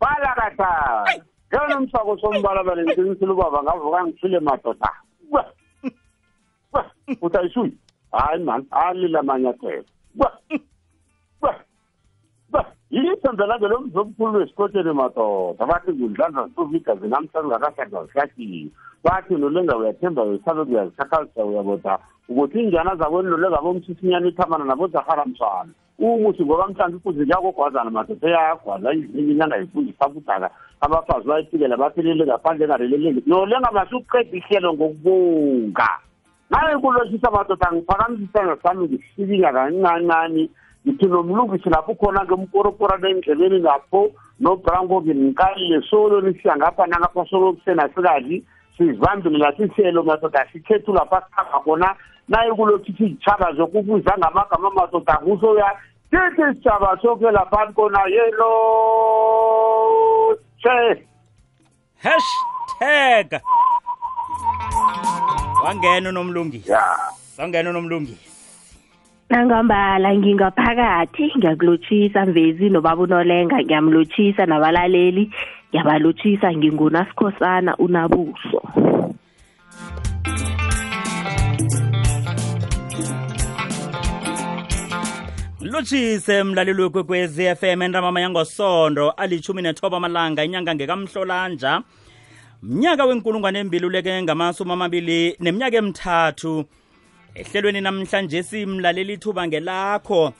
balakata jalo msako sombalabale ntinsile uba bangavuka ngifile madoda utayisui hayi mani alila manyathelo yithanda lavele mzomkhulu wesikotsheni madoda bathi ngundlandla zituvida zinamhla zingakahlakla zihlakiwe bathi nolenga uyathemba uyesabe uyazithathalisa uyaboda ukuthi injana zakweni nolengabomsisinyana ithamana nabozahara mswana umuthi ngoba mhlawumbe ifuzi liyakogwazana madoda eyagwaza izinyana yifundisakudaka abafazi bayifikela baphelele ngaphandle engareleleli nolenga masuqeda ihlelo ngokubonga. Naye kuloshisa madoda ngiphakamisisa ngesami ngisibinya kancancane ngithi nomlungisi lapho khona ngemporopora endlebeni lapho nobranko nginkayile solo nisiya ngapha nangapha solo kusenasikadli sizibambile lasihlelo madoda sikhethu lapha sikhamba khona. Naye kulokuthi izitshaba zokubuza ngamagama madoda kuso ya sithi isitshaba soke lapha khona yelo she hashtag. Wangena unomlungisi ya. Wangena unomlungisi nangambala ngingaphakathi ngiyakulotshisa mvezi nobaba unolenga ngiyamlotshisa nabalaleli ngiyabalotshisa ngingunasikhosana unabuso. Lotshise mlaleli wekwekwezi FM entambama yangosondo alithumi nethoba amalanga inyanga ngekamhlolanja. Mnyaka wenkulungwane embiluleke ngamasumi amabili neminyaka emithathu ehlelweni namhlanje simlaleli ithuba ngelakho.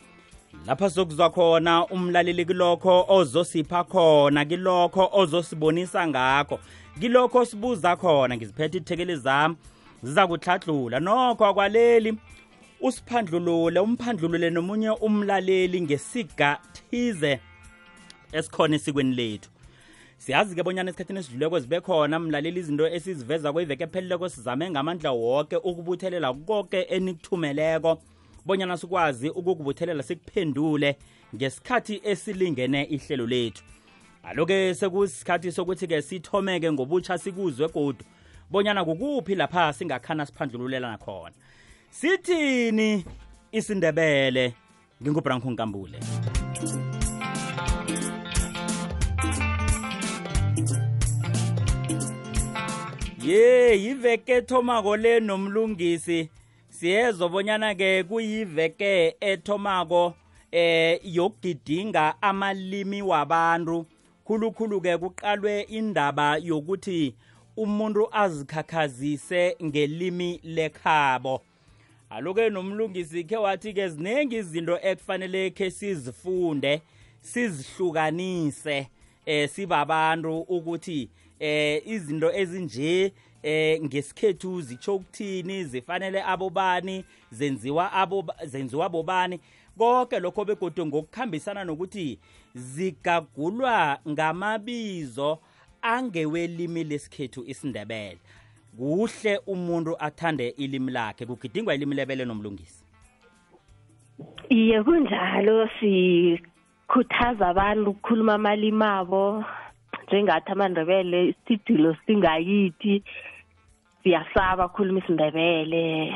Lapha sizokuzwa khona umlaleli kilokho ozosipha khona kilokho ozosibonisa ngakho kilokho sibuza khona. Ngiziphethe ithekeli zami ziza kuhladlula nokho akwaleli usiphandlulule umphandlulule nomunye umlaleli ngesiga thize esikhona esikweni lethu. Siyazi-ke bonyana esikhathini esidluleko zibe khona mlaleli izinto esiziveza kwiveke epheleleko sizame ngamandla woke ukubuthelela konke enikuthumeleko. Bonyana sikwazi ukukubuthelela sikuphendule ngesikhathi esilingene ihlelo lethu. Alo-ke sekusikhathi sokuthi-ke sithomeke ngobutsha sikuzwe godu bonyana kukuphi lapha singakhana siphandlululelana khona sithini isindebele ngingubranko nkambule ye yiveke ethomako le nomlungisi. Siyezwa bonyana-ke kuyiveke ethomako eh yokugidinga amalimi wabantu. Khulukhulu-ke kuqalwe indaba yokuthi umuntu azikhakhazise ngelimi lekhabo. Aloke nomlungisi khe wathi-ke ziningi izinto ekufanele khe sizifunde sizihlukanise. Eh sibabantu ukuthi eh izinto ezinje eh ngesikhethu zitsho ukuthini zifanele abobani zenziwa abo zenziwa bobani konke lokho begodu ngokukhambisana nokuthi zigagulwa ngamabizo angewelimi lesikhethu isindebele. Kuhle umuntu athande ilimi lakhe kugidingwa ilimi lebele nomlungisi. Iye kunjalo sikhuthaza abantu ukukhuluma amalimi abo njengathi amandebele isidilo singayithi siyasaba khuluma isindebele.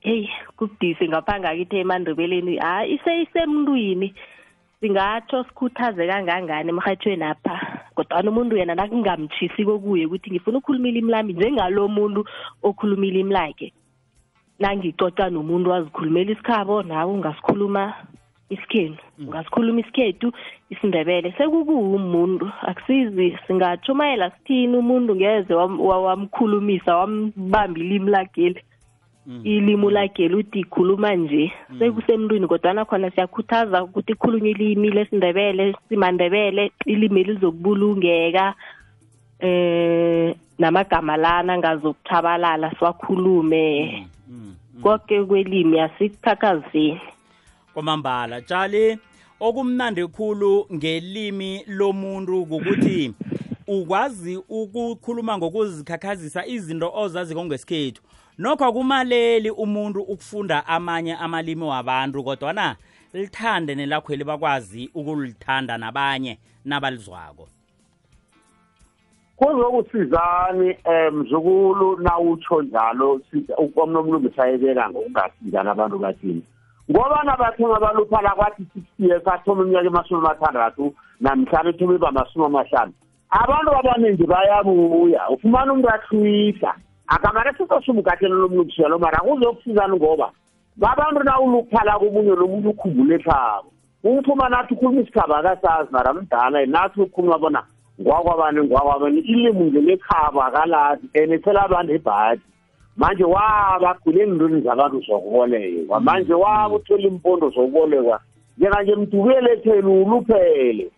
Heyi kubudisi ngapha ngakithi emandebeleni hayi iseyisemntwini singatsho sikhuthaze kangangani emhathweni apha kodwana umuntu yena nakungamtshisiko kuye ukuthi ngifuna ukukhuluma ilimi lami njengalo muntu okhuluma ilimi lakhe. Nangicoca nomuntu wazikhulumela isikhabo nawe ungasikhuluma isikhenu ungasikhuluma isikhethu isindebele sekukuwumuntu. Akusizi singatshumayela sithini umuntu ngeze wamkhulumisa wambamba ilimi lakeli ilimi lakeli uthi khuluma nje. Sekusemntwini kodwana khona siyakhuthaza ukuthi khulunywe ilimi lesindebele simandebele ilimi lizokubulungeka eh namagama lana ngazokuthabalala siwakhulume. Konke kwelimi asikhakhazeni kwamambala. Tshali okumnandi khulu ngelimi lomuntu kukuthi ukwazi ukukhuluma ngokuzikhakhazisa izinto ozaziko ngesikhethu. Nokho akumaleli umuntu ukufunda amanye amalimi wabantu kodwana lithande nelakhweli bakwazi ukulithanda nabanye nabalizwako. Kuzokusizani um mzukulu nawutsho njalo ukomnomlungisa ayebeka ngokungasizani abantu bathini ngoba nabathenga baluphala kwathi sixty years athoma iminyaka emasumi amathandathu namhlanu ethoma iba masumi amahlanu. Abantu abaningi bayabuya. Ufumana umuntu ahlwisa akamane sisosumukatshelo lomlungiselo mara kuzokusizani ngoba babantu nawuluphala komunye nomunye ukhumbule ekhabo. Umphuma nathi ukhuluma isikhaba akasazi mara mdala nathi ukhuluma bona ngwakwabani ngwakwabani ilimu ngelekhaba akalazi and ethela abantu ebhadi. Manje waba khule endweni zabantu zokubolekwa manje waba uthola impondo zokubolekwa njenganje mdubeletheni uluphele.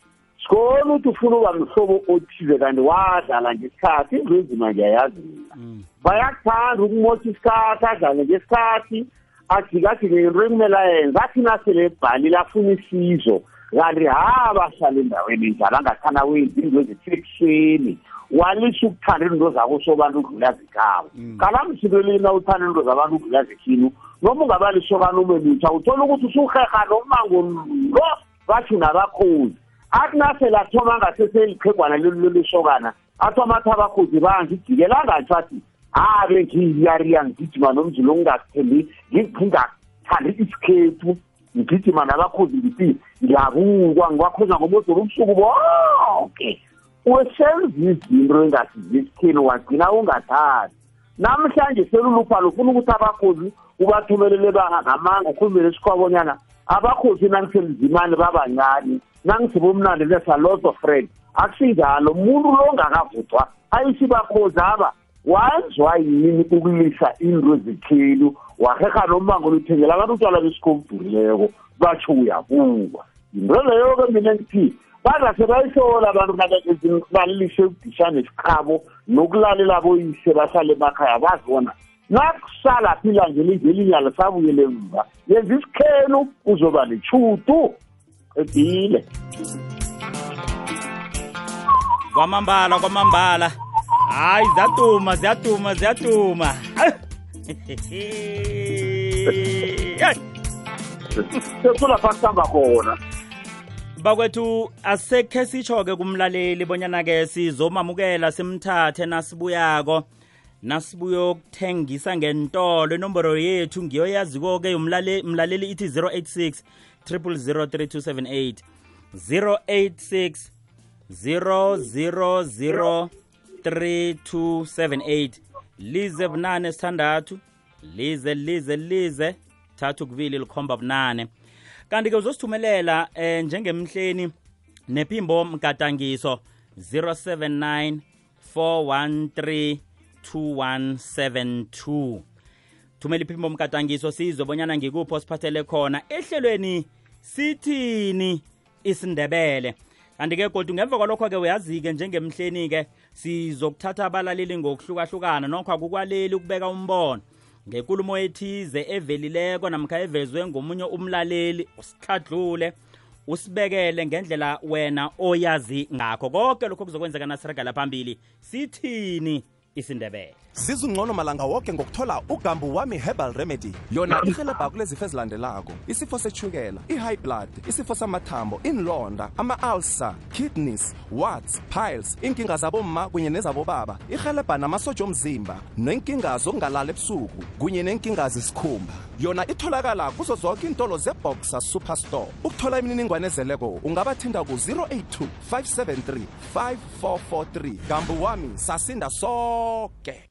Sikona ukuthi ufuna uba mhlobo othize kanti wadlala ngesikhathi into enzima nje ayazi. Mina bayakuthanda ukumotha isikhathi adlale ngesikhathi ajikajike ngento ekumele ayenza athi nasele ebhalile afuna isizo kanti ha bahlala endaweni njalo angathanda wenzi into ezithekiseni walisa ukuthanda into zakho sobantu udlula zikhabo kalamsikeleni awuthanda into zabantu udlula zikhinu noma ungabalisokana ube mutsha uthola ukuthi usuheha nomango lo bathi nabakhozi athi nasele athoma angaseseliqhegwana lelisokana athi amathi abakhozi bangijikela angatsho athi abe ngiyariya ngigijima nomzulu ongingasithembi ngingathandi isikhethu ngigijima nabakhozi ngithi ngiyabukwa ngiwakhoza ngomodoro ubusuku bonke. Usenza izinto engasi zisithini wagcina ungathandi namhlanje seluluphalo ufuna ukuthi abakhozi ubathumelele bangamanga ukhulumele esikhwabonyana abakhozi nangiselizimane babancane nangisibomnandi nesa lot of friend akusinjalo umuntu lo ongakavuthwa ayisibakhozi aba wanzwa yini ukulisa into ezikhelu waheha nombango luthengela abantu utshwala besikhobudurileko batsho uyabukwa. Yinto leyo-ke mina ngithi bangase bayihlola abantu balilise ukudishana isikhabo nokulalela boyise bahlale emakhaya bazibona nakusala phi ilanje livelinyalo sabuyele emva. Yenza isikhenu uzoba nechutu edile kwamambala kwamambala. Hayi ziyaduma ziyaduma ziyaduma. Sekulapha kuhamba khona. Bakwethu asekhe sitsho-ke kumlaleli bonyana-ke sizomamukela simthathe nasibuyako. Nasibuyokuthengisa ngentolo inomboro yethu ngiyoyaziko-ke mlaleli ithi 086 0003278 086 000 3278 lize bunane sithandathu lize lize lize. Thathu kubili likhomba bunane. Kanti-ke uzosithumelela eh njengemhleni nephimbo mgadangiso 079 413 2172 thumela iphimbo mgadangiso sizwe bonyana ngikupho siphathele khona ehlelweni sithini isindebele. Kanti-ke kodwa ngemva kwalokho-ke uyazi-ke njengemhleni-ke sizokuthatha abalaleli ngokuhlukahlukana nokho akukwaleli ukubeka umbono. Ngekulumo ethize evelileko namkha evezwe ngomunye umlaleli usikhadlule usibekele ngendlela wena oyazi ngakho. Konke lokho kuzokwenzeka nasiragala phambili sithini isindebele? Sizungcono malanga woke ngokuthola ugambu wami herbal remedy. Yona ihelebha kulezifo ezilandelako isifo sechukela i-high blood isifo samathambo inlonda ama-ulcer kidneys warts piles inkinga zabomma kunye nezabobaba ihelebha namasotsha omzimba nenkinga zokungalala ebusuku kunye nenkinga zesikhumba. Yona itholakala kuzo zonke iintolo zeboxer superstore ukuthola imininingwane ezeleko ungabathinda ku-082 573 5443 gambu wami sasinda soke.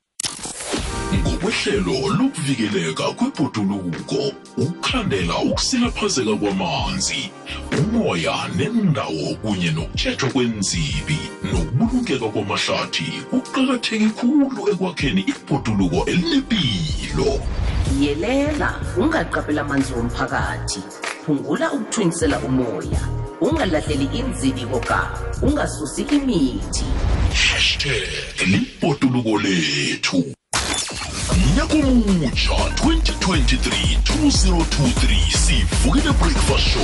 Ngokwehlelo lokuvikeleka kwebhoduluko ukukhandela ukusilaphazeka kwamanzi umoya nendawo kunye nokutshejwa kwenzibi nokubulungeka kwamahlathi kuqakatheke khulu ekwakheni ibhoduluko elinempilo yelela ungaqaphela amanzi womphakathi. Phungula ukuthwinisela umoya. Ungalahleli inzibiko ka ungasusi imithi. Hashtag libhoduluko lethu. Mnyaka omutsha 2023-2023 sivukile breakfast show.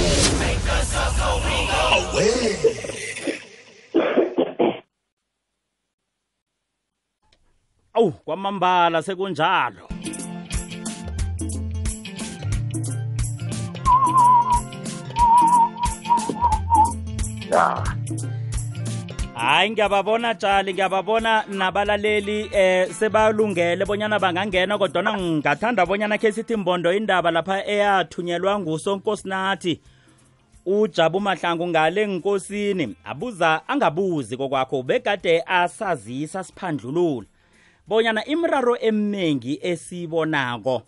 Awe awu kwamambala sekunjalo. Ya hayi ngiyababona tshali ngiyababona nabalaleli eh sebalungele bonyana bangangena kodwana ngingathanda bonyana khe sithi mbondo indaba lapha eyathunyelwa ngusonkosinathi ujabu mahlangu ngale nkosini. Abuza angabuzi kokwakho begade asazisa siphandlulula bonyana imraro eminingi esibonako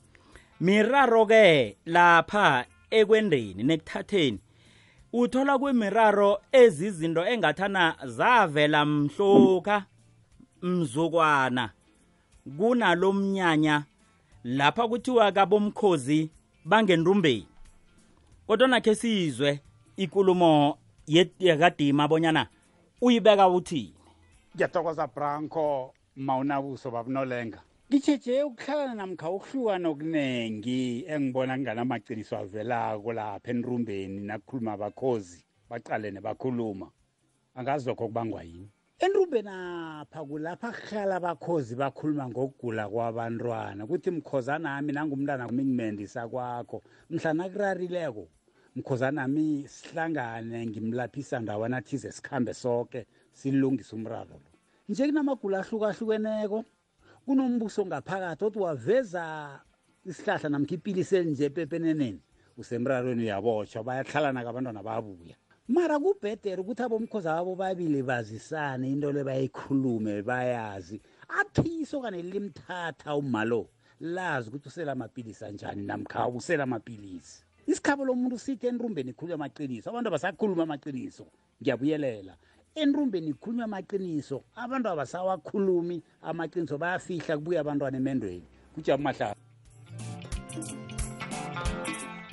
miraro ke lapha ekwendeni nekuthatheni uthola kwemiraro ezizinto engathana zavela mhloka mzukwana. Kunalo mnyanya lapha kuthiwa kabomkhozi bangenrumbeni kodwa nakhe sizwe ikulumo yakadima bonyana uyibeka uthini? Ngiyathokoza branco mawunabuso babunolenga. Ngitsheje ukuhlala namkha ukuhlukana okunengi engibona kunganamaqiniso avelako lapha enrumbeni nakukhuluma abakhozi baqalene bakhuluma angazi lokho kubangwa yini. Enrumbeni apha kulapha kuhlala abakhozi bakhuluma ngokugula kwabantwana. Kuthi mkhozanami nangumntana mingimendisa kwakho mhlana kurarileko mkhozanami sihlangane ngimlaphisa ndawana thize sikhambe soke silungise umraro lo. Nje kunamagula ahlukahlukeneko kunombuso ngaphakathi othi waveza isihlahla namkha ipilisi elinje epepeneneni. Usemrarweni uyabotshwa bayahlala abantwana babuya mara kubhedere ukuthi abomkhozi abo babili bazisane into le bayikhulume bayazi. Athi isokane limthatha umalo lazi ukuthi usela amapilisi anjani namkha usela amapilisi. Isikhabo lomuntu sithi enrumbeni khulunywa amaqiniso abantu abasakhuluma amaqiniso. Ngiyabuyelela. Enrumbeni ikhulunywa amaqiniso. Abantu abasawakhulumi amaqiniso bayafihla kubuya abantwana emendweni. Kujabu mahlaba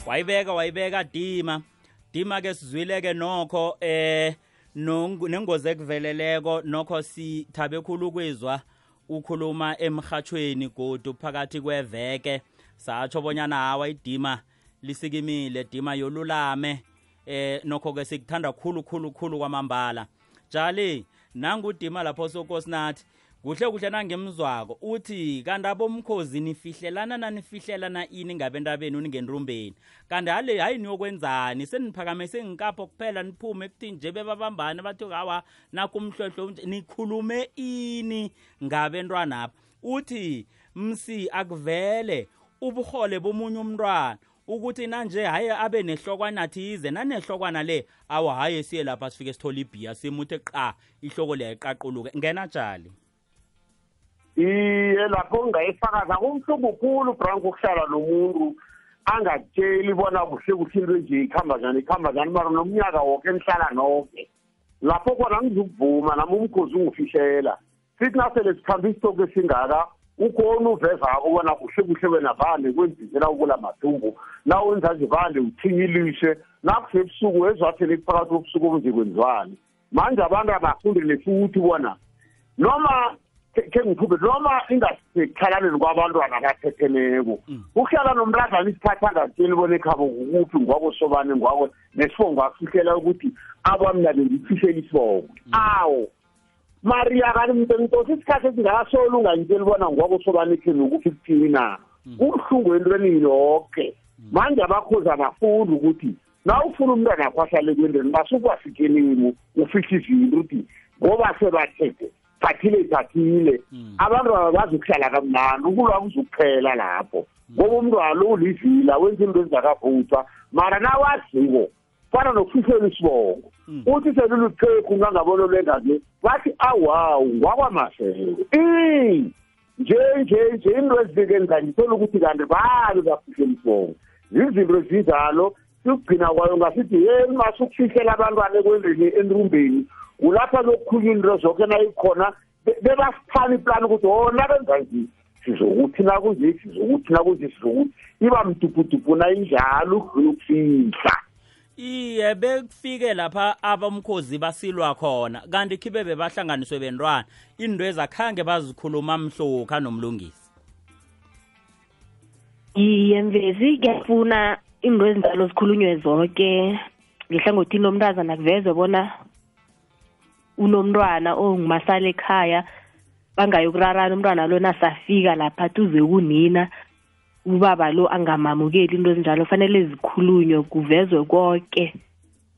wayibeka wayibeka dima. Dima ke sizwile ke nokho eh nengozi ekuveleleko nokho sithabe khulu kwizwa ukhuluma emhathweni godu phakathi kweveke. Satsho bonyana hawa idima lisikimile dima yolulame. Eh nokho ke sikuthanda khulu khulu khulu kwamambala. Jali nangudima lapho sokosinathi. Kuhle kuhle nangemzwako uthi kanti abomkhozi nifihlelana nanifihlelana ini ngabentabeni ningenrumbeni kanti hale hayi niyokwenzani? Seniphakamise ngikapho kuphela niphume ekuthi nje bebabambane bathi hawa nakumhlohlo unje." nikhulume ini ngabentwanapha uthi msi akuvele ubuhole bomunye umntwana. Ukuthi nanje hayi abe nehlokwana thize nanehlokwana le awu hayi siye lapha sifike sithole ibhiya simuthe qa ihloko leya iqaquluke ngena njali iye lapho ngingayifakaza kumhlubu khulu branko ukuhlala nomuntu angakutsheli bona kuhle kuhle into enje ikhamba njani ikhamba njani mara nomnyaka woke nihlala noke. Lapho kona ngizukuvuma nami umkhozi ungifihlela sithi nasele sikhambe isitoko esingaka ukhona uvezako bona kuhle kuhle wena vale kwenzisela ukula mathumbu. Na wenza nje vale uthinyilishe nakusebusuku ezwathele phakathi kobusuku obunje kwenziwani manje abantu abafundile futhi bona noma ke- ngikhuphe noma ingasekhalaneni kwabantwana abathethemeko ukuhlala nomntazana isikhathi angatsheli bona ekhabo kukuphi ngwako sobane ngwako nesibongo akufihlela ukuthi abamnane ngikufihlele isibongo. Awo maria kanti mntentosi isikhathi esingakasoli ungangitsheli bona ngwako sobane ekheni ukuphi kuthini na? Kubuhlungu entweni yoke. Manje abakhozi abafundi ukuthi na ufuna umntwana akho ahlale kwendeni basukwasikelimo ufihle izinto ukuthi ngoba sebathethe thathile thathile abantu ababazi ukuhlala kamnandi ukulwa kuzukuphela lapho. Ngoba umntwana ulivila wenza into ezingakavuthwa. Mara nawaziko fana nokufihlela isibongo. Uthi seluluqheku ngangabona lwengake bathi awawu ngwakwamaseko i nje nje nje into ezibike ngangithola ukuthi kanti babe bafihlela isibongo. Zizinto ezinjalo sikugcina kwayo ngasithi ye masukufihlela abantwana ekwendeni enrumbeni kulapha lokukhulunywa into zonke nayikhona be- bebasiphana iplani ukuthi o nabenza nje sizokuthi nakunje sizokuthi nakunje sizokuthi iba mdubudubu nayinjalo ukudlula ukufihla. Iye bekufike lapha abamkhozi basilwa khona kanti khibe bebahlanganiswe bentwana. Into ezakhange bazikhuluma mhlokha nomlungisi. Iye mvezi kuyafuna into ezinjalo zikhulunywe zonke ngehlangothini lomntazana kuvezwe bona unomntwana ongumasala ekhaya bangayokurarana umntwana lo nasafika lapha tuze kunina. Ubaba lo angamamukeli into ezinjalo fanele zikhulunywe kuvezwe konke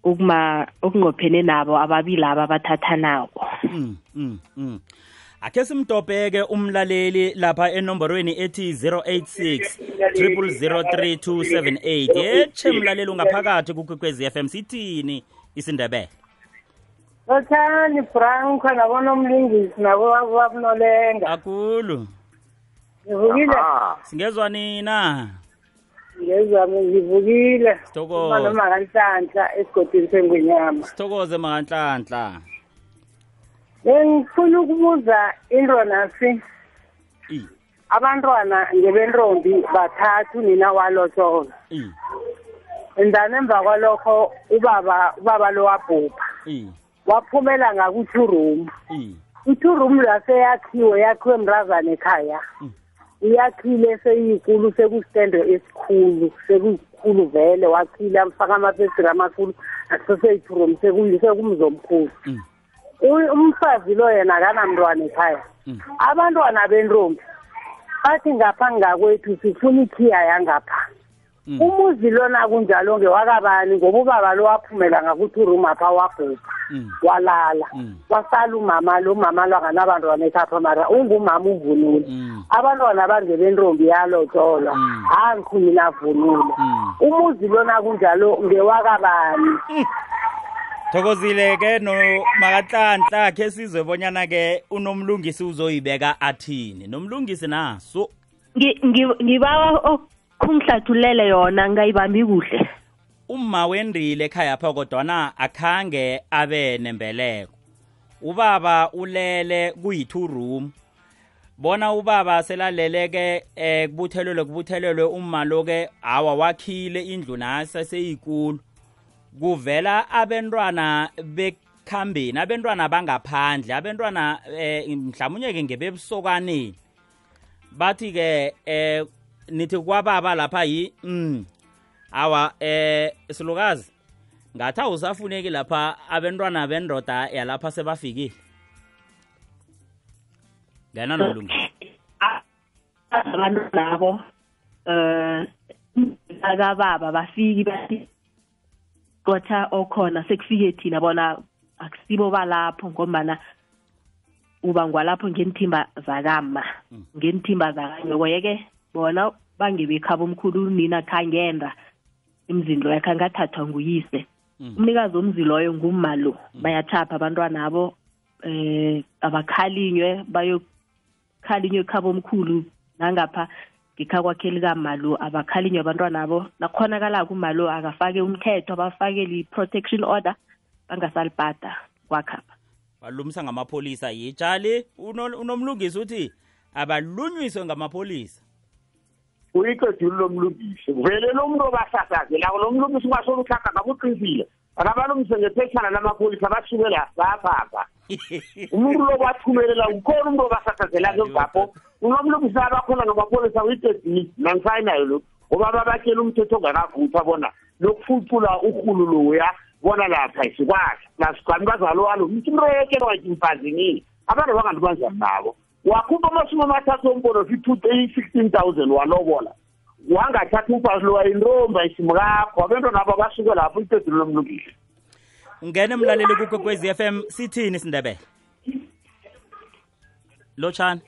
ukuma okunqophene nabo ababili aba abathathanako Mm, mm, mm. akhe simdobheke umlaleli lapha enomborweni ethi 086 0003278 yetshe mlaleli ungaphakathi kukwekwezi FM sithini isindebele? Lothani franco nabona umlingisi nabo babunolenga akulu. Ngivukile. Singezwa nina ngezami ngivukile. Noma kanhlanhla esigodini sengwenyama. Sithokoze makanhlanhla bengifuna ukubuza into nasi i. Abantwana ngebentombi bathathu nina walotshola i. Endani emva kwalokho ubaba ubaba lo wabhubha. I. Waphumela ngaku-two room i. I-two room laseyakhiwe yakhiwe mrazana ekhaya. Mm. Iyakhile seyiyikulu sekusitendo esikhulu sekukhulu vele wakhile amfaka amapesiri amakhulu aseseyi-two room sekuyi- sekumzi omkhulu Mm. Umfazi lo yena akanamntwana ekhaya Mm. abantwana bentombi bathi ngapha ngakwethu sifuna ikhiya yangapha. Umuzi lona kunjalo ngewakabani ngoba ubaba lo waphumela ngaku-two room apha wabhubha Mm. walala. Mm. wasala umama lo umama lo anganabantwana ekhapha mara ungumama uvunule. Mm. abantwana bangebentombi yalotsholwa. Mm. angikhuni navunule Mm. umuzi lona kunjalo ngewakabani? Thokozile ke no makahlanhla khe sizwe bonyana ke unomlungisi uzoyibeka athini. Nomlungisi naso. Ngi- ngi- ngibawa okungihlathulele yona ngayibambi kuhle. Umma wendile ekhaya pha kodwana akhange abe nembeleko. Ubaba ulele kuyi-two room. Bona ubaba selaleleke eh kubuthelelwe kubuthelelwe umma lo-ke awa wakhile indlu nasa seyikulu. Kuvela abentwana bekhambeni abentwana bangaphandle abentwana eh mhlawumunye-ke ngebebusokaneni. Bathi-ke eh nithi kwababa lapha yi mm, awa eh silukazi ngathi awusafuneki lapha abentwana bendoda yalapha sebafikile. Ngena nomlungisi abantu nabo eh akababa bafiki bathi kotha okhona sekufike thina bona akusibo balapho ngombana ubangwa lapho ngenithimba zakama ngenithimba zakanyoko yeke bona bangebekhaba omkhulu nina khangenda. Emzini loyo khangathathwa nguyise. Mm. umnikazi womzi loyo ngumma lo. Bayathapha abantwana abo eh abakhalinywe bayokhalinywe ekhaba omkhulu. Nangapha ngikha kwakhe likamalo abakhalinywe abantwana abo nakukhonakalako umalo akafake umthetho abafakele i-protection order bangasalibhada kwakhapha. Balumisa ngamapholisa. Yitshali uno- unomlungisi uthi abalunywiswe ngamapholisa uyiqedile lo mlungisi vele lo muntu obasasazelayo lo mlungisi ungasolo uhlaka ngabuqinisile akabalungise ngephetshana lamapholisa basukela saphapha umuntu lo bathumelela ukhona umuntu obasasazelayo ngapho unomlungisi abakhona ngamapholisa uyiqedile. Nangisayinayo lo ngoba babatshela umthetho ongakavuthwa bona lokufucula urhulu loya bona lapha isikwazi nasigcwani bazalo walo mntu mreke watimfazini abantu bangantu banjani nabo. Wakhupha amashumi amathathu ompolosi i-sixteen thousand walobola. Wangathatha umfazi lo wayintombi ayisimkakho abento nabo basuke lapho iqedile lomlungisi ngene mlaleli kukwekwezi FM sithini sindebele? Lotshani?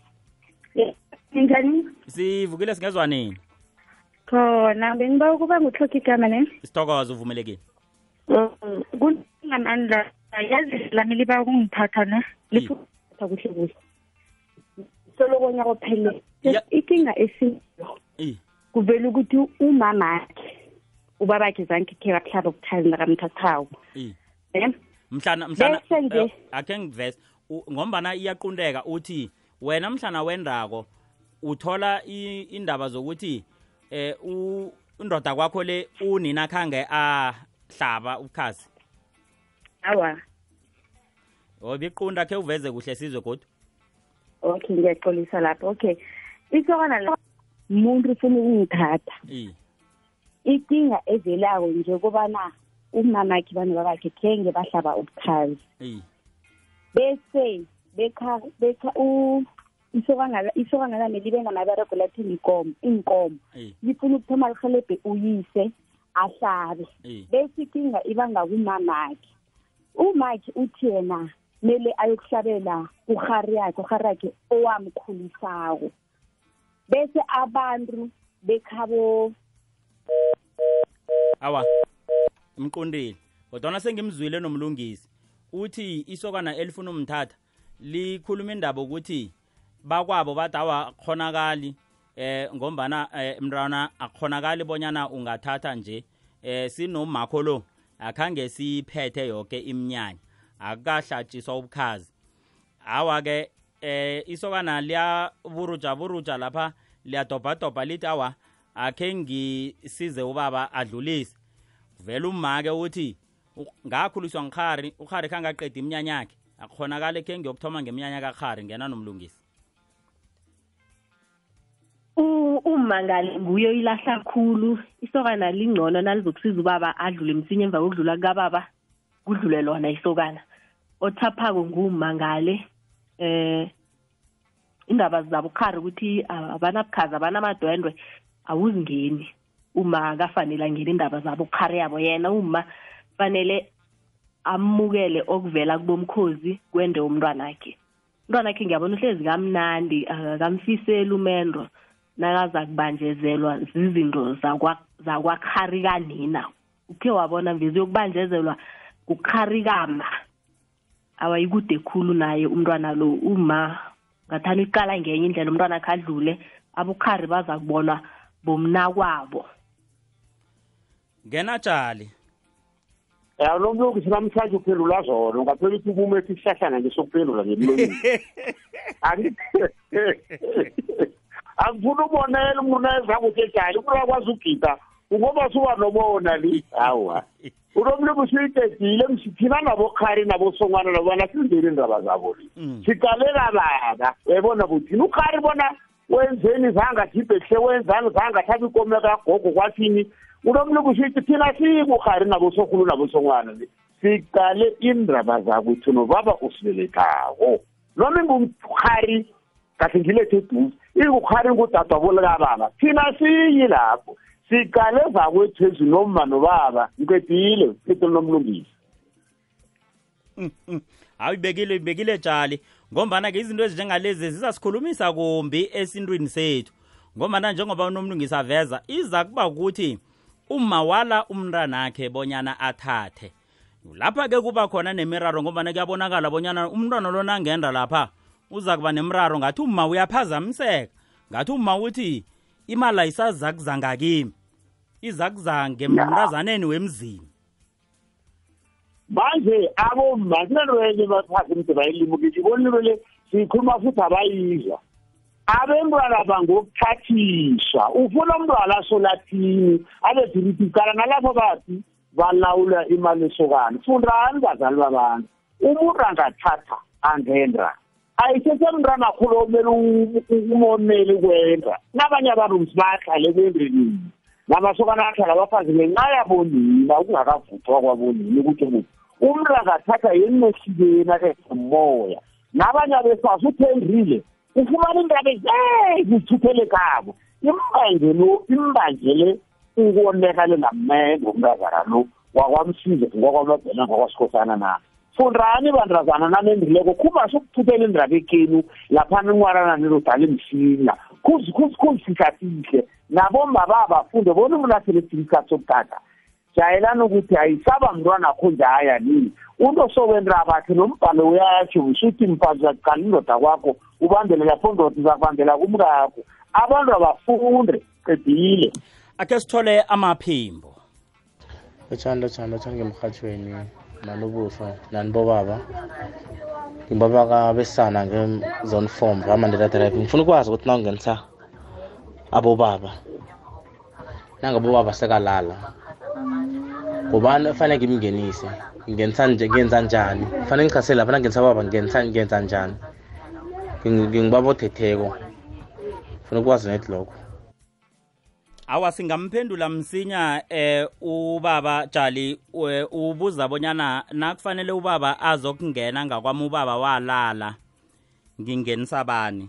Njani sivukile singezwa nini? Khona bengiba ukuba nguhloki igama ne? Sithokoze uvumelekile. Kunamandla yazi lami liba ukungiphatha ne? Lifutha kuhle kuhle solokonya kophele Ya- ikinga esiyo i kuvela ukuthi umamakhe ubabakhe zange khe bahlaba ubuthali nakamthathawo i ne mhlana mhlana Bese nje- eh, akhe ngivese ngombana iyaqundeka uthi wena mhlana wendako uthola indaba zokuthi eh u- indoda kwakho le unina khange ahlaba ubukhazi. Awa. Obiqunda khe uveze kuhle sizwe kodwa okay ngiyaxolisa lapho. Okay. Isokana la muntu ufuna ukungithatha. Ikinga evelako nje kobana umamakhe bana babakhe khenge bahlaba ubukhazi bese bekha bekha u isokana lami libe ngamaberego lathenga ikomo inkomo lifuna ukuthoma lihelebhe uyise ahlabe. Bese ikinga ibanga kumamakhe. Umakhe uthi yena kumele ayokuhlabela uhari yakhe uhari yakhe owamkhulisako. Bese abantu bekhabo awa imqondile kodwana sengimzwile nomlungisi. Uthi isokana elifuna umthatha likhuluma indaba ukuthi bakwabo bathi awa khonakali eh ngombana eh, mntwana akukhonakali bonyana ungathatha nje eh sinomakho lo akhange siphethe yoke iminyanya. Akukahlatshiswa ubukhazi awa-ke eh isokana liyaburuja buruja lapha liyadobhadobha lithi awa akhe ngisize ubaba adlulise. Vele umake uthi u- ngakhuliswa ngikhari ukhari khangaqeda iminyanya yakhe akukhonakale khe ngiyokuthoma ngeminyanya kakhari ngena nomlungisi. U- ummangali nguye oyilahla khulu. Isokana lingcono nalizokusiza ubaba adlule msinya emva kokudlula kukababa kudlule lona isokana. Othaphako ngummangale eh indaba zabo khari ukuthi ah, abanabukhazi abanamadwendwe awuzingeni. Uma akafanele angena indaba zabo khari yabo yena uma fanele amukele okuvela kubomkhozi kwende umntwana wakhe umntwana wakhe ngiyabona uhlezi kamnandi akamfiseli umendo nakaza kubanjezelwa zizinto zakwa- zakwakharika ukhe wabona mvezi yokubanjezelwa kukharikama. Awayikude khulu naye umntwana lo. Uma ngathanda iqala ngenye indlela umntwana akhe adlule abukhari baza kubonwa bomnakwabo ngena tshali ya lo mlungisi namhlanje uphendula zona ungaphela ukuthi kumethi isihlahlana nje sokuphendula ngemlonyeni Angi- angifuna ubonela umuntu ayezakuthi ejali umuntu akwazi ugida ngoba suba nobona li. Hawa unomlungisi uyidedile thina nabokhari nabosongwana nabona sindeli indaba zabo Mm. siqalela baba uyayibona buthini ukhari bona wenzeni zange akhiphe kuhle wenzani zange athabe ikomo kagogo kwathini? Unomlungisi uyithi thina sikukhari nabosokhulu nabosongwana le. Siqale indaba zakwethu nobaba usibelethako noma ingumkhari kahle ngilethe eduze ingukhari ngudadwabo likababa thina siyi lapho. Siqale zakwethu ezinoma nobaba ngiqedile phethelo nomlungisi hawu ibekile ibekile tshali ngombana-ke izinto ezinjengalezi zizasikhulumisa kumbi esintwini sethu. Ngombana njengoba unomlungisi aveza iza kuba ukuthi uma wala umntwanakhe bonyana athathe. Lapha-ke kuba khona nemiraro ngombana kuyabonakala bonyana umntwana lona angenda lapha uza kuba nemraro ngathi uma uyaphazamiseka. Ngathi uma uthi imali ayisazakuza ngakimi izakuza ngemntazaneni wemzini? Manje aboma kunento bathatha umde bayilimuke iboniro le siyikhuluma futhi abayizwa. Abentwana bangokuthathiswa. Ufuna umntwana asolathini? Abedirithi qala nalapho bathi balawula imali esokana fundani bazali babantu. Umuntu angathatha angenda ayisesemntwana khulu omele umoneli kwenda nabanye abantu msibahlale kwendrenini namasokana ahlala bafazi ngenxa yabonina ukungakavuthwa kwabonina ukuthi kuthi umntu angathatha yenehlibeni akemoya nabanye abesasi uthendrile ufumana indaba ezeyi zithuthele kabo imbangelo imbangele ukonekale namendo umntazana lo wakwamsize ngokwamabhena ngokwasikhosana na. Fundani bantrazana nanendrileko khubasho ukuthuthela indaba ekenu laphana inqwarana nilodala emsinya kuzifihla nabomba bafunde bona umuntu aselethile isikhathi sokuthatha jayelani ukuthi ayisaba mntwana akho njaya nini. Into sokwendra bakhe nombhalo uyatsho usuthi mfazi uzakuqala indoda kwakho ubambele lapho ndoda uzakubambela kumkakho. Abantu abafunde qedile. Akhe sithole amaphimbo. Lotshani lotshani lotshani ngemrhatshweni nanobuso nanibobaba. Ngibaba besana nge-zone form ramandela drive ngifuna ukwazi ukuthi na ungenisa abobaba nangabobaba sekalala ngubani efanele ngimngenise ngingenisa nje ngenza njani? Fanele ngichasele lapha nangenisa baba ngenisa ngenza njani? Nging- ngingibaba othetheko funa ukwazi net lokho. Awa singamphendula msinya eh ubaba Jali we- ubuza bonyana nakufanele ubaba azokungena ngakwami ubaba walala. Ngingenisa bani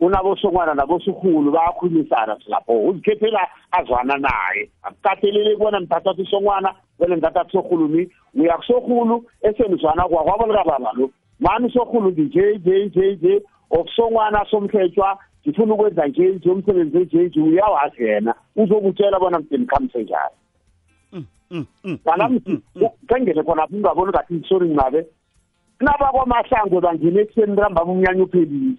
unabosongwana nabosukhulu bayakhulumisana silapho uzikhethela azwana naye. Akukatheleli kubona mthathatha usongwana vele mthathatha sokhulumi uya kusokhulu esenizwana kwakwabo likababa lo. Mani usokhulu ndinje nje nje nje. Okusongwana somhletshwa ngifuna ukwenza nje nje umsebenzi nje nje uyawazi yena uzokutshela bona mdeni khamise njani. Kanami kengele khona ungaboni kathi ngisori ncabe kunabakwamahlango bangena ekuseni ntambama umnyanya uphelile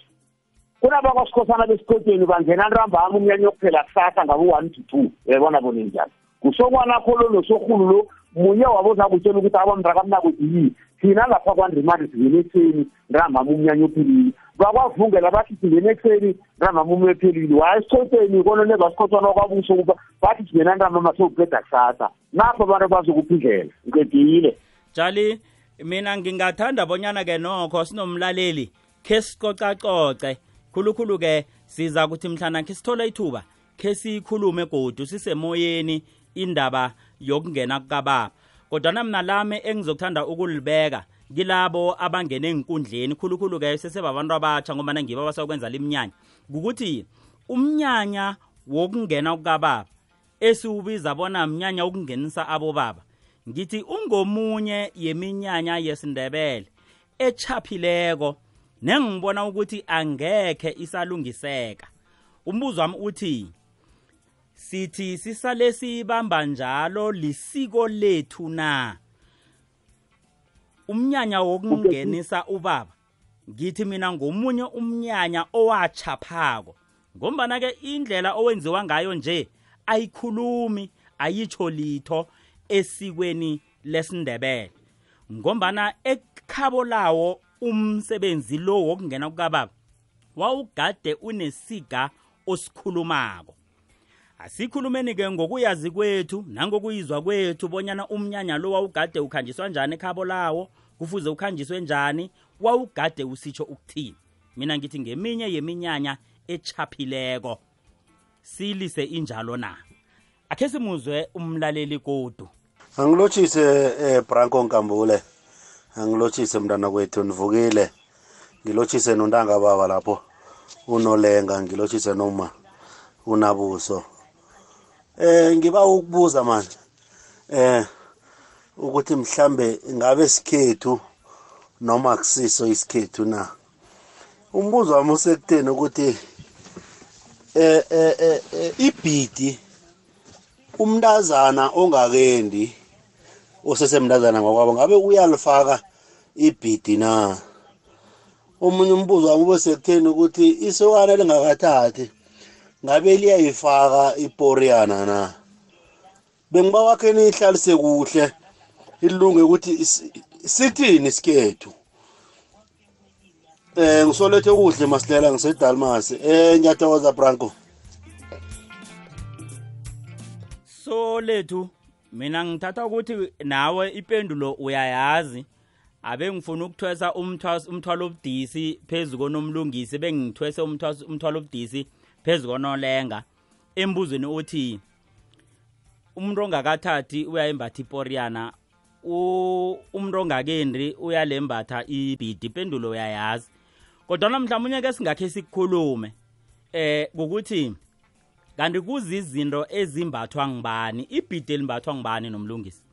kunabakwasikhosana besikoteni bangena ntambama umnyanya okuphela kusasa ngabe u-one to two. Yayibona bone njani kusokwanakho lo nosorhulu lo munye wabo zakutshela ukuthi abamntakamnakuthi yini thina lapha kwandrimari singene ekuseni ntambama umnyanya ophelile. Bakwavungela bathi singene ekuseni ntambama umnyanya ophelile waya esikhoteni konone basikhotshana kwabuso kuba bathi singena ntambama sowuqeda kusasa. Napho abantu bazokuphindlela ngiqedile. Jali mina ngingathanda bonyana ke nokho sinomlaleli khe sicocacoce. Khulukhulu ke siza kuthi mhlana khe sithola ithuba khe sikhulume godu sisemoyeni indaba yokungena kukababa. Kodwana mina lami engizokuthanda ukulibeka kilabo abangene enkundleni khulukhulu ke sesebabantu abatsha ngoba ngibo abasakwenza limnyanya ukuthi umnyanya wokungena kukababa esiwubiza bona mnyanya wokungenisa abobaba. Ngithi ungomunye yeminyanya yesindebele echaphileko nengibona ukuthi angekhe isalungiseka. Umbuzo wami uthi sithi sisale sibamba njalo lisiko lethu na? Umnyanya wokungenisa ubaba. Ngithi mina ngomunye umnyanya owachaphako ngombana ke indlela owenziwa ngayo nje ayikhulumi ayitsho litho esikweni lesindebele. Ngombana ekhabo lawo umsebenzi lo wokungena kukababa wawugade unesiga osikhulumako. Asikhulumeni ke ngokuyazi kwethu nangokuyizwa kwethu bonyana umnyanya lo wawugade ukhanjiswa njani ekhabo lawo kufuze ukhanjiswe njani wawugade usitsho ukuthini. Mina ngithi ngeminye yeminyanya echaphileko silise injalo na? Akhe simuzwe umlaleli kodu angilotshise eh Branko Nkambule. Angilotshise mntana kwethu nivukile. Ngilotshise nontanga baba lapho. Unolenga ngilotshise noma unabuso. Eh ngiba ukubuza manje. Eh ukuthi mhlambe ngabe sikhethu noma kusiso isikhethu na. Umbuzo wami usekutheni ukuthi eh eh ibhidi umntazana ongakendi osesemntazana ngokwabo ngabe uyalifaka ibhidi na? Omunye umbuzo wami ube sekutheni ukuthi isokana lingakathathi ngabe liyayifaka iporiyana na? Bengiba wakhe nihlalise kuhle. Ilunge ukuthi sithini isikhethu? Eh ngisolethe kuhle masilela ngisedalmas eh ngiyathokoza branko. So lethu mina ngithatha ukuthi nawe ipendulo uyayazi. Abe ngifuna ukuthwesa umthwalo obudisi phezu konomlungisi bengithwese umthwalo obudisi phezu konolenga. Embuzweni othi umuntu ongakathathi uyayimbatha iporiyana umuntu ongakendi uyalembatha ibhidi ipendulo uyayazi. Kodwa mhlawumnye ke singakhe sikukhulume eh ukuthi kanti kuzizinto ezimbathwa ngibani ibhidi elimbathwa ngibani nomlungisi?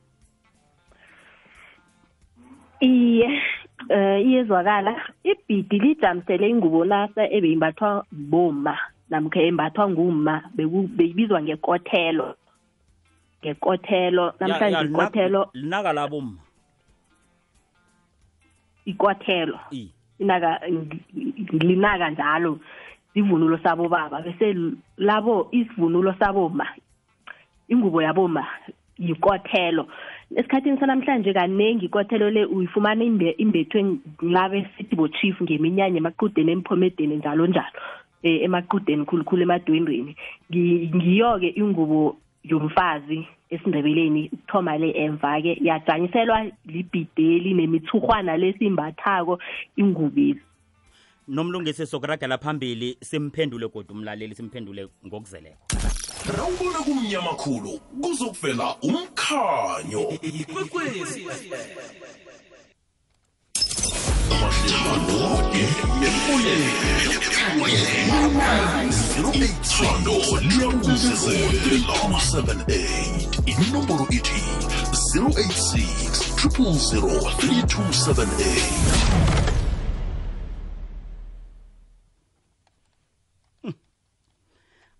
Iye eh iyezwakala. Ibhidi lijamisele ingubo lasa ebeyimbathwa boma namkha embathwa nguma beyibizwa ngekothelo. Ngekothelo namhlanje ikothelo linaka labomma ikothelo inaka linaka njalo sivunulo sabobaba bese labo isivunulo saboma ingubo yaboma yikothelo esikhathini sanamhlanje kaningi ikothelo le uyifumana imbethwe ngabe sithi bo-chief ngeminyanya emaqudeni emphomedeni njalo njalo eh emaqudeni khulukhulu emadwendweni. Ngiyo-ke ingubo yomfazi esindebeleni ukuthoma le emva ke yajanyiselwa libhideli nemithurhwana lesimbathako ingubezi nomlungisi sokuragela phambili simphendule kodwa umlaleli simphendule ngokuzeleko. Rawubona kumnyama khulu kuzokuvela umkhanyo. thando liyakuzelela inomboro ithi 086 000 3278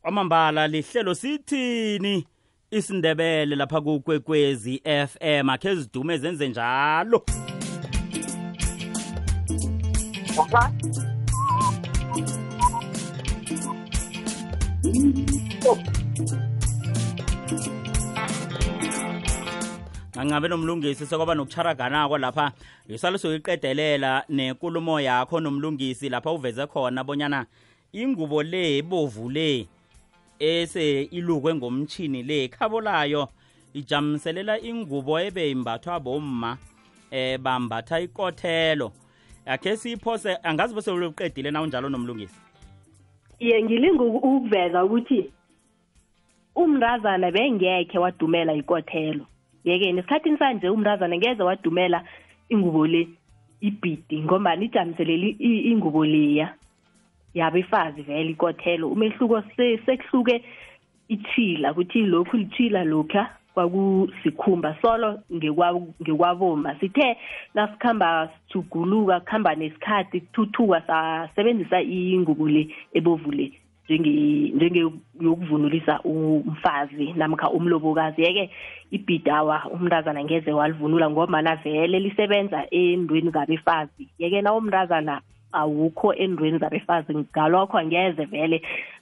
kwamambala lihlelo sithini? Isindebele lapha kukwekwezi FM akhe zidume zenze njalo. Ngangabe nomlungisi sekwaba nokucharaganako lapha yisale soyiqedelela nenkulumo yakho nomlungisi lapha uveze khona bonyana ingubo le ebovu le ese ilukwe ngomchini le khabo layo ijamiselela ingubo ebe imbathwa bomma eh bambatha ikothelo. Akhe siyiphose angazi bese uliqedile na unjalo nomlungisi? Iye ngilinga uku- ukuveza ukuthi umntazana bengekhe wadumela ikothelo. Yeke nesikhathini sanje umntazana ngeze wadumela ingubo le ibhidi ngombani ijamiseleli ingubo leya. Yabefazi vele ikothelo. Umehluko se- sekuhluke itshila ukuthi lokhu litshila lokha kwakusikhumba solo ngekwa- ngekwaboma sithe nasikhamba sijuguluka kuhamba nesikhathi kuthuthuka sasebenzisa ingubo le ebovu le njenge- njengeyokuvunulisa umfazi namkha umlobokazi. Yeke ibhidawa umntazana ngeze walivunula ngomana vele lisebenza endweni zabefazi. Yeke na umntazana awukho endweni zabefazi ngalokho angeze vele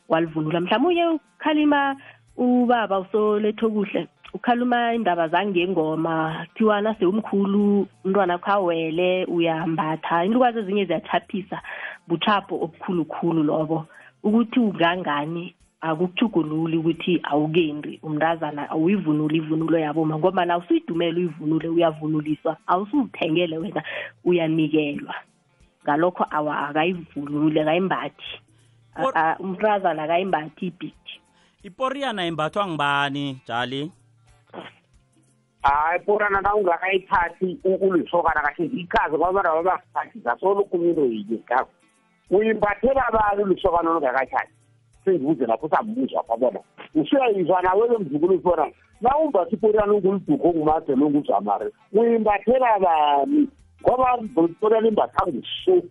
walivunula. Mhlawumbe ukhalima ubaba usoletho kuhle ukhaluma indaba zangengoma kuthiwa nase umkhulu umntwana kho awele uyambatha. Inlukazi ezinye ziyachaphisa buchapho obukhulukhulu lobo. Ukuthi ungangani akukuchugululi ukuthi awukendi umntazana awuyivunuli ivunulo yaboma ngoba na usuyidumele uyivunule uyavunuliswa awusuthengele wena uyanikelwa. Ngalokho awa akayivunule akayimbathi. Umntazana akayimbathi ibhidi iporiyana imbathwa ngibani jali hayi porana kaungakayithathi ulisokana kahle zikazi kwabana babasikhathi zasolokumilo yinye kazi uyimbathela abantu ulisokana olungakathathi sengibuze lapho sambuza kwabona usuyayizwa nawe bemzukulu bona na umbathi iporana unguliduko ongumadela onguzamari uyimbathela bani? Ngoba iporana imbathanga usu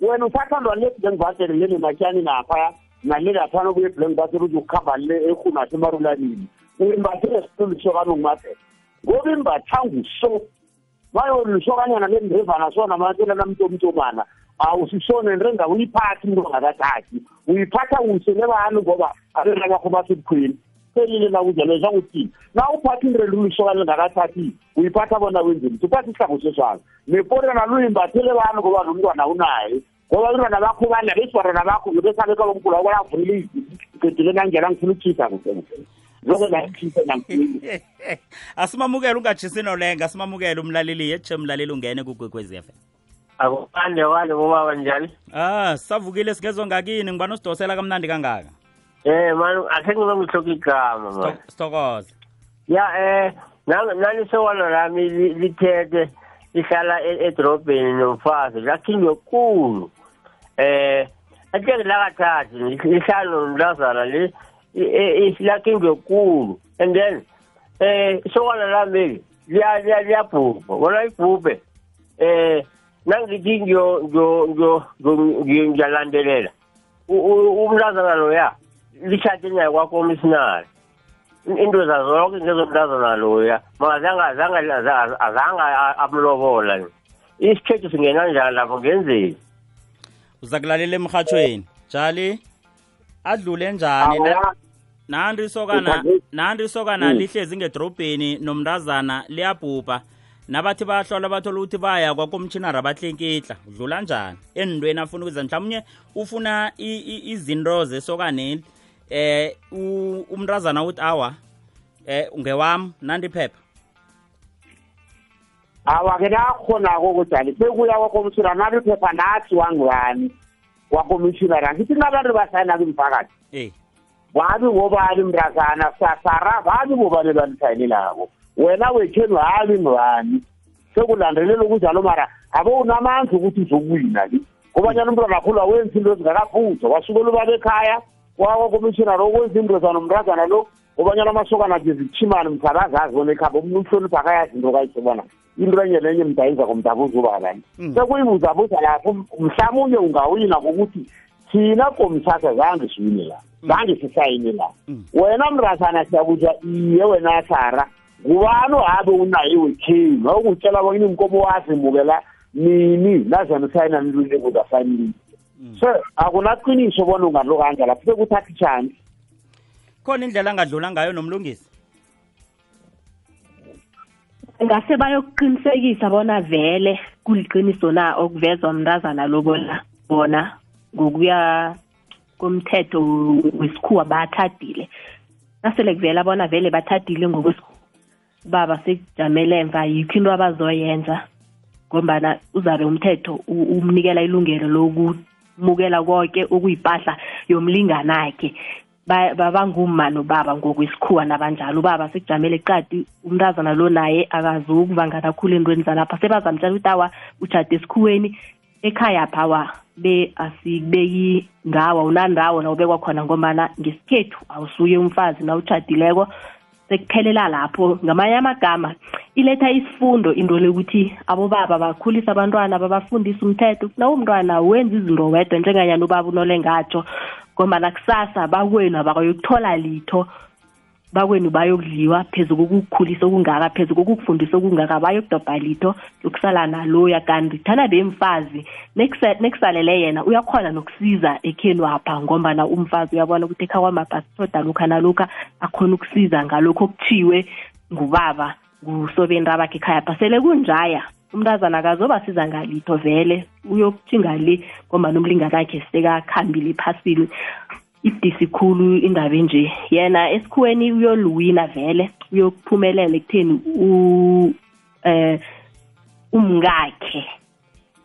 wena usathandwa leblank basele lele matyani naphaya nalelaphana obuye eblank basele uze ukukhamba le ehunathi e emarulanini. Uyimbathele situlu lisokana ongumadela ngoba imbathanga uso bayolisokanyana lembevana sona matela namtomtomana awusisone nto endawo uyiphathe umntu ongakathathi uyiphatha usele bani ngoba abenakakho basebukhweni selile nakunjalo sangokuthini na uphatha indreli ulisokane lingakathathi uyiphatha bona wenzeni uphatha isihlangoso salo neporana luyimbathele bani ngoba nomntwana unaye? Ngoba abantwana bakho badla besibantwana bakho ngebesabeka bomkhulu abo bayavulile igedule nangena ngifuna ukutshisa kuhle kuhle. Zoke nakutshisa namkhulu asimamukele ungatshisi nolenga asimamukele umlaleli yetshe mlaleli ungene kugwegwezi FM akupande wale bobaba njani? Ah sisavukile sigezwa ngakini ngibani usidosela kamnandi kangaka? Eh man akhe ngibe ngihloka igama man. Sithokoze ya eh nami nani sewala lami li- lithethe lihlala e- edorobheni nomfazi lakhinywe kulu eh ateke lakathathi lihlala nomntazana li lakhinywe kulu and then eh isokana lami liya- liya- liyabhubha. Bona ibhubhe eh nangithi ngiyo ngiyo ngiyo ngiyo- ngiyalandelela. U- u- umntazana loya lishade naye kwakomisinari into zazonke ngezomntazana loya makazange azange azange amlobola ni isikhethu singena njani lapho? Ngenzeni? Uza kulalela emhathweni jali adlule njani na- nandi isokana nandi isokana Mm. lihlezi ngedrobheni nomntazana liyabhubha. Nabathi bayahlola bathola ukuthi baya kwakomtshinara bahlenkitla udlula njani? Endweni afuna ukuza mhlawumnye ufuna i- i- izinto zesokaneli eh u- umntazana uthi awa eh ngewami nandi phepha awake nakhonako ukujali sekuya kwakomishina nabi phepha nathi wangubani wakomishina angithi nabantu basayina kumphakathi eh babi ngobani mntazana sasara babi ngobani balisayinelako wena wekhenu habi ngubani sekulandelela ukunjalo mara abo unamandla ukuthi uzokuwina ke. Ngobanyana umntwana akhula wenza into ezingakaphuzwa. Wasukela ubaba ekhaya wakwakomishinari okwenza into zanomntazana lo. Ngobanyana amasokana akhe zikuchimane mthalazazi bona ekhaba umuntu uhlonipha akayazi into kayisobana into enye nenye mdayiza komdabuza ubabani sekuyibuzabuza lapho mhlawumunye ungawina ngokuthi thina komthatha zange siwine la zange sisayine la. Wena mrazana siyakuza iye wena sara ngubani ohabe unaye wekhenu? Awukutshela bona inkomo wazimukela nini? Naze nisayina nilwile kuza sayinile so akunaqiniso bona ungalo kanje lapho sekuthatha ichance khona indlela angadlula ngayo nomlungisi? Ngase bayokuqinisekisa bona vele kuliqiniso na okuvezwa mntazana lobola bona. Ngokuya komthetho wesikhuwa bathadile. Nasele kuvela bona vele bathadile ngokwesikhuwa baba sekujamele emva yikho into abazoyenza ngombana uzabe umthetho umnikela ilungelo lokumukela konke okuyipahla yomlinganakhe. Babanguma nobaba ngokwesikhuwa nabanjalo. Ubaba sekujamele qadi umntazana lo naye akazukuvanga kakhulu entweni zalapha. Sebazamtshela ukuthi awa utshade esikhuweni ekhaya phawa be asikubeki ngawa unandawo la ubekwa khona ngombana ngesikhethu awusuye umfazi na utshadileko sekuphelela lapho. Ngamanye amagama iletha isifundo into lokuthi abobaba bakhulisa abantwana babafundisa umthetho nawumntwana wenza izinto wedwa njenganyana ubaba unolengatsho ngombana kusasa bakwenu abakayokuthola litho. Bakwenu bayokudliwa phezu kokukukhulisa okungaka phezu kokukufundisa okungaka bayokudobha litho yokusala naloya kanti thana bemfazi nekuse- nekusalele yena uyakhona nokusiza ekhenu apha ngombana umfazi uyabona ukuthi ekha kwamabhasi thoda lokha nalokha akhona ukusiza ngalokho okuthiwe ngubaba ngusobeni bakhe ekhaya pha sele kunjaya umntazana akazobasiza ngalitho vele uyokuthinga le ngombana umlinganakhe sekakhambile iphasini idisi khulu indaba enje. Yena esikhuweni uyoluwina vele uyokuphumelela ekutheni u eh umngakhe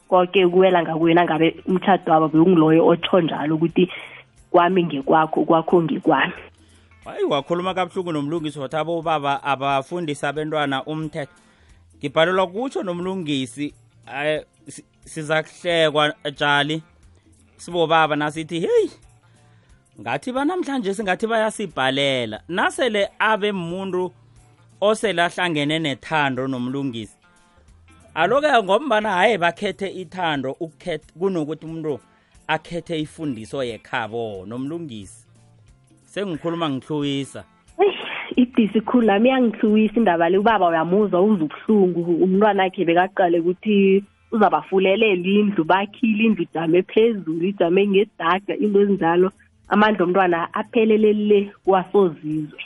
konke kuwela ngakwena ngabe umtshado wabo bekungiloyo otsho njalo ukuthi kwami ngekwakho kwakho ngekwami. Hayi wakhuluma kabuhlungu nomlungisi wathi abobaba abafundisa abentwana umthetho. Ngibhalelwa kutsho nomlungisi eh, si- siza kuhlekwa tshali sibobaba nasithi heyi ngathi banamhlanje singathi bayasibhalela. Nasele abe muntu osele ahlangene nethando nomlungisi. Aloke ngombana hayi bakhethe ithando kunokuthi umuntu akhethe ifundiso yekhabo nomlungisi. Sengikhuluma ngihluwisa. Idisi khulu nami iyangihluwisa indaba le. Ubaba uyamuzwa uza ubuhlungu. Umntwana akhe bekaqale ukuthi uzabafulelela indlu bakhile indlu ijame phezulu ijame ngedaga into ezinjalo amandla omntwana aphelelele kwasozizwe.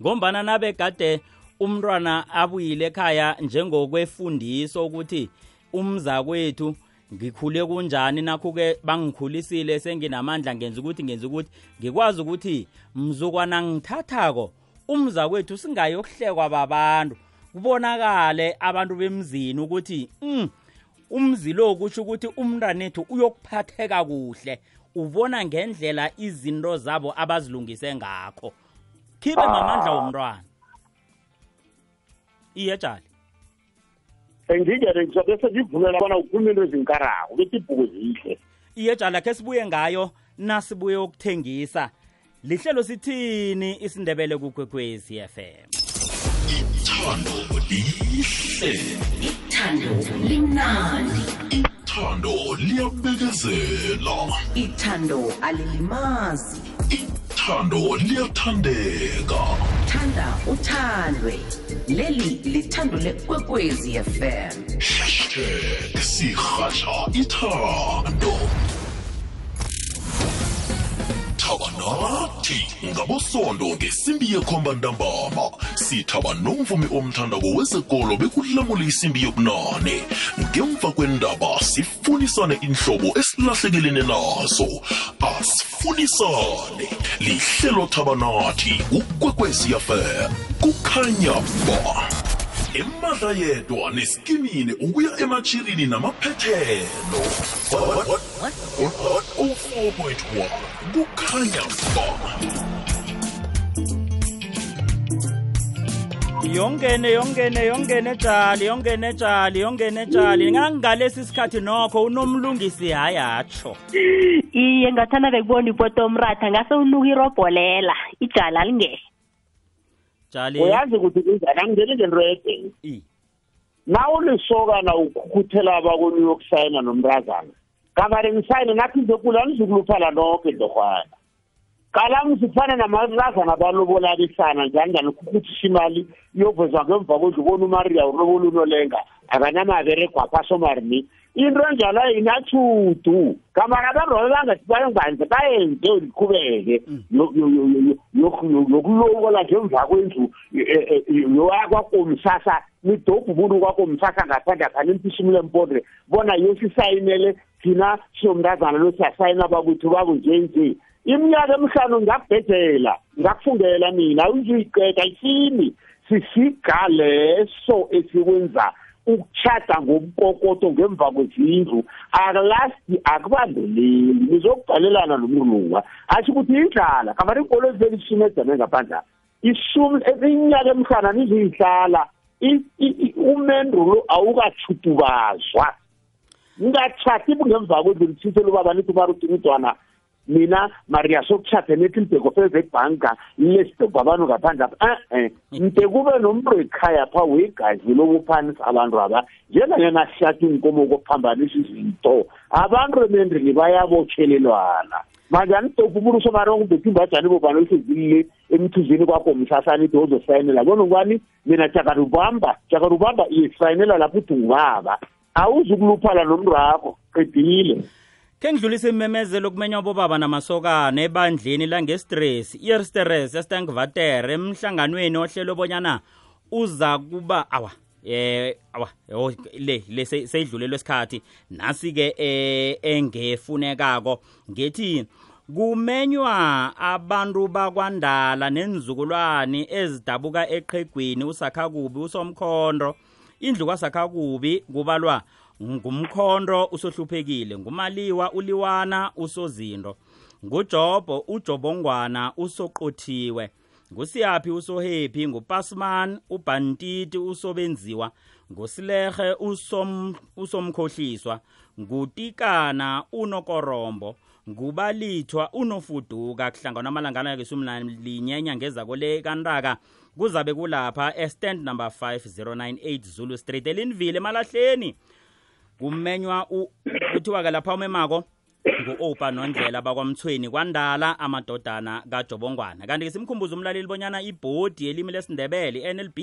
Ngombana nabegade umntwana abuyile ekhaya njengokwefundiso ukuthi umza kwethu ngikhule kunjani? Nakho-ke bangikhulisile senginamandla ngenza ukuthi ngenza ukuthi. Ngikwazi ukuthi mzukwana ngithathako umza kwethu singayokuhlekwa babantu. Kubonakale abantu bemzini ukuthi mm, umzi lo kusho ukuthi umntanethu uyokuphatheka kuhle. Ubona ngendlela izinto zabo abazilungise ngakho. Khibe mamandla womntwana. Iye tshali. Engingene ngizobe sengivumela bona ukhuluma into ezinkarako bethi ibhuku zihle. Iye tshali akhe sibuye ngayo nasibuye ukuthengisa. Lihlelo sithini isindebele kukwekwezi FM ithando lihle. Ithando limnandi. Ithando liyabekezela ithando alilimazi. Ithando liyathandeka. Thanda uthandwe. Leli lithando lekwekwezi fm hashtag sirhatha ithando thabanathi ngabosondo ngesimbi yekhomba ntambama. Sithaba nomvumi omthandako wezekolo bekulamula isimbi yobunane. Ngemva kwendaba sifunisane inhlobo esilahlekelene nazo. Asifunisane. Lihlelo thabanathi ukwekwesiyafem kukhanya ba. Emadla yedwa neskimini ukuya ematshirini namaphethelo. 04.1 kukhanya ba. Yongene yongene yongene jali yongene jali yongene jali ngangalesi sikhathi nokho unomlungisi hayi atsho iye ngathana bekubona ipoto omratha ngase unuka irobholela ijala lingehe jali uyazi ukuthi kunjani angingeni ngento ede na ulisokana ukhukhuthela abakoni uyokusayina nomntazana. Kabari ngisayine nathi nzekula nizukuluphala nonke ndorhwana kalamu sifana namalazana balobolakisana njani njani ukhukhuthisha imali iyovezwa ngemva kwendlu ubona umaria ulobola unolenga. Akanamaberegwa phasomarini into enjalo abantu babe bangathi bayenganze bayenze liqhubeke yokulobola ngemva kwendlu yoyakwakomsasa nidobhu umuntu kwakomsasa ngaphandle khani imphishimule empondre bona yosisayinele thina siyomntazana lo siyasayina bakwethu bakunje nje iminyaka emihlanu ngakubhedela ngakufundela mina uyiqeda isini sisiga leso esikwenza ukuchata ngomkokoto ngemva kwezindlu. Akulasti akubambeleli nizokubhalelana nomlunga asho ukuthi indlala kamari inkolo ezivele ishumi ejame ngaphandla ishumi iminyaka emhlana niziyihlala umendulo awukachutubazwa ningachati ngemva kwendlu lithithe lubaba nithi umarutini mina maria sokuchata nethi mbheko feze ebhanka lesitobha abantu ngaphandle apha e-e mde kube nomntu ekhaya pha wegazi lokuphanisa abantu aba. Njenganyana sihlathi inkomo kophambanisa izinto. Abantu emendrini bayabotshelelwana manje anidobha umuntu usomarongo bethi bobani olisezilile emthuzini kwakho msasani ithi ozosayinela. Bona ngubani? Mina jakarubamba. Jakarubamba isayinela lapho uthi ngubaba awuzukuluphala nomntu wakho qedile. Ke ngidlulise imemezelo kumenywa bobaba namasokana ebandleni langestress iersteres estangivatere emhlanganweni ohlelo bonyana uza kuba awa eh awa le le seyidlulelwe isikhathi. Nasi-ke eh, engefunekako ngethi kumenywa abantu bakwandala nenzukulwane ezidabuka eqhegwini usakhakubi usomkhondo indlu kwasakhakubi kubalwa ngumkhondo usohluphekile ngumaliwa uliwana usozinto ngujobho ujobongwana usoqothiwe ngusiyaphi usohephi ngupasman ubhantiti usobenziwa ngusilehe usom usomkhohliswa ngutikana unokorombo ngubalithwa unofuduka kuhlangana amalangana kesumlinye enyangeza kole kantaka kuzabe kulapha estand number 5098 zulu street elinville emalahleni kumenywa kuthiwa-ke lapha umemako ngu-opa nondlela bakwamthweni kwandala amadodana kajobongwana. Kanti-ke simkhumbuza umlaleli bonyana ibhodi yelimi lesindebele i-nlb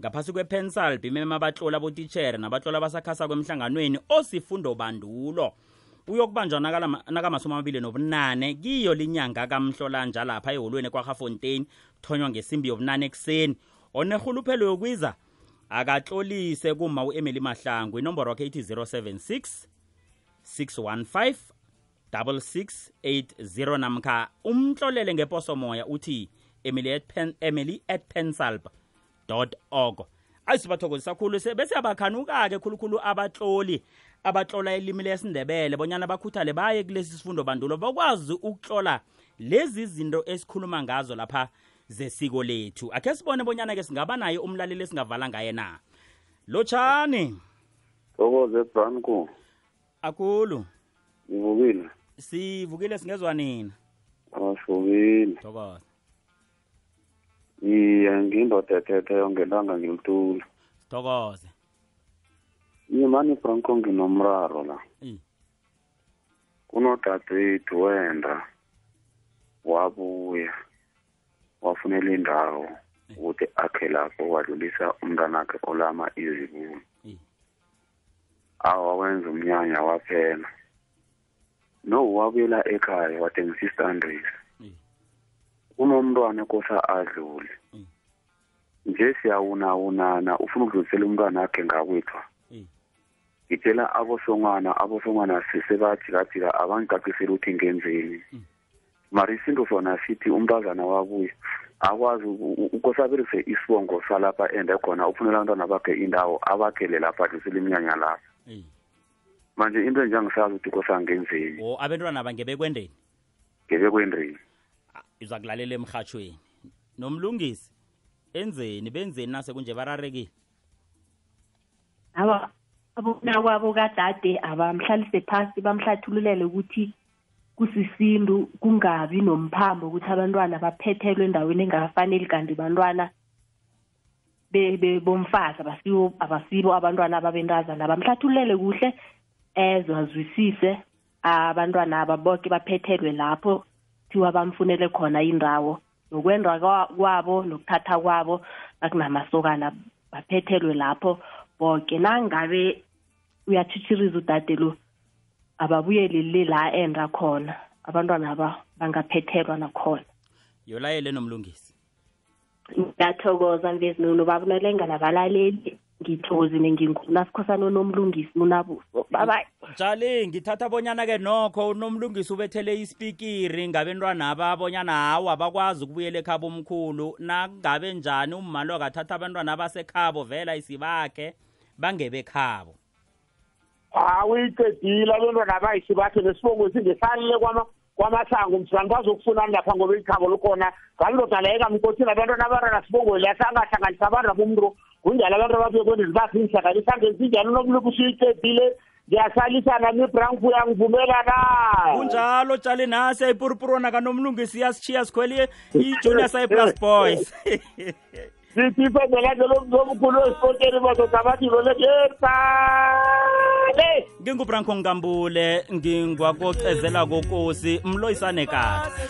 ngaphasi kwepensal bimema abatloli abotitshere nabatloli abasakhasa kwemhlanganweni osifundo bandulo uyokubanjwa nakamasumi amabili nobunane kiyo linyanga kamhlolanja lapha eholweni kwarhafontein thonywa ngesimbi yobunane ekuseni. Onehuluphelo yokwiza akatlolise kuma u-emily mahlangu inomboro yakhe ithi 076 615 6680 namkha umtlolele ngeposomoya uthi emily at, pen, emily at pensalp org. Ayisibathokozisa khulu. Bese abakhanuka-ke khulukhulu abatloli abatlola ilimi lesindebele bonyana bakhuthale baye kulesi sifundo bandulo bakwazi ukutlola lezi zinto esikhuluma ngazo lapha zesiko lethu. Akhe sibone bonyana-ke singaba naye umlaleli esingavala ngaye na? Lotshani. Thokoze branco akulu. Ngivukile. Sivukile singezwa nina? Asivukile thokoza iye ngindoda ethethe yongelanga ngilitula sithokoze iye mani branco nginomraro la. Kunodadewethu wenda wabuya. Wafunela indawo ukuthi akhe lapho wadlulisa umntanakhe olama izibulu awa wenza umnyanya waphela. No wabuyela ekhaya wathengisa istandaries unomntwana kosa adlule. Nje siyawunawunana ufuna ukudlulisela umntwana akhe ngakwethu ngitshela abosongwana abosongwana sisebajikajika abangicacisela ukuthi ngenzeni. Mara isinto sona sithi umntazana wabuya. Akwazi ukosaberise isibongo salapha ende khona ufunela abantwana bakhe indawo abakhele lapha adlulisela iminyanya lapha manje into enjengisazi ukuthi kosangenzeni o abantwana bangebekwendeni? Ngebekwendeni. Uza kulalela emhatshweni nomlungisi enzeni benzeni nase kunje bararekile? Awa abona kwabo kadade abamhlalise phasi bamhlathululele ukuthi kusisintu kungabi nomphambo ukuthi abantwana baphethelwe endaweni engakafaneli kanti bantwana be- be- bomfazi abasibo abasibo abantwana ababentazana bamhlathululele kuhle ezwe azwisise abantwana aba bonke baphethelwe lapho thiwa bamfunele khona indawo. Nokwenda kwa- kwabo nokuthatha kwabo akunamasokana baphethelwe lapho bonke nangabe uyatshitshiriza udade lo ababuyele le la enda khona abantwana aba bangaphethelwa nakhona. Yolayele nomlungisi. Ngiyathokoza mvezinuno babunalenga nabalaleli. Ngithokozile ngingunasikhosana nomlungisi unabuso babayi jali ngithatha bonyana-ke nokho unomlungisi ubethele ispikiri ngabentwana aba bonyana hawu abakwazi ukubuyela ekhabo omkhulu. Nangabe njani ummalo akathatha abantwana abasekhabo vela isibakhe bangebekhabo awuyiqedile abantwana abayisi bakhe nesibongo singesalile kwama kwamasango. Msani bazokufunani lapha ngoba ikhabo lukhona ngalidoda la ekamkosini abantwana abarana sibongo lesa angahlanganisa abantu kunjalo abantu ngiyasalisana yangivumela na kunjalo ayipurupurwana kanomlungisi sikhweli i-junior boys sithi ifezelakhe lomkhulu wesikoteni bazoda bathi lolekesale ngingubranko nkambule ngingwakocezela kokosi mloyisane kahle.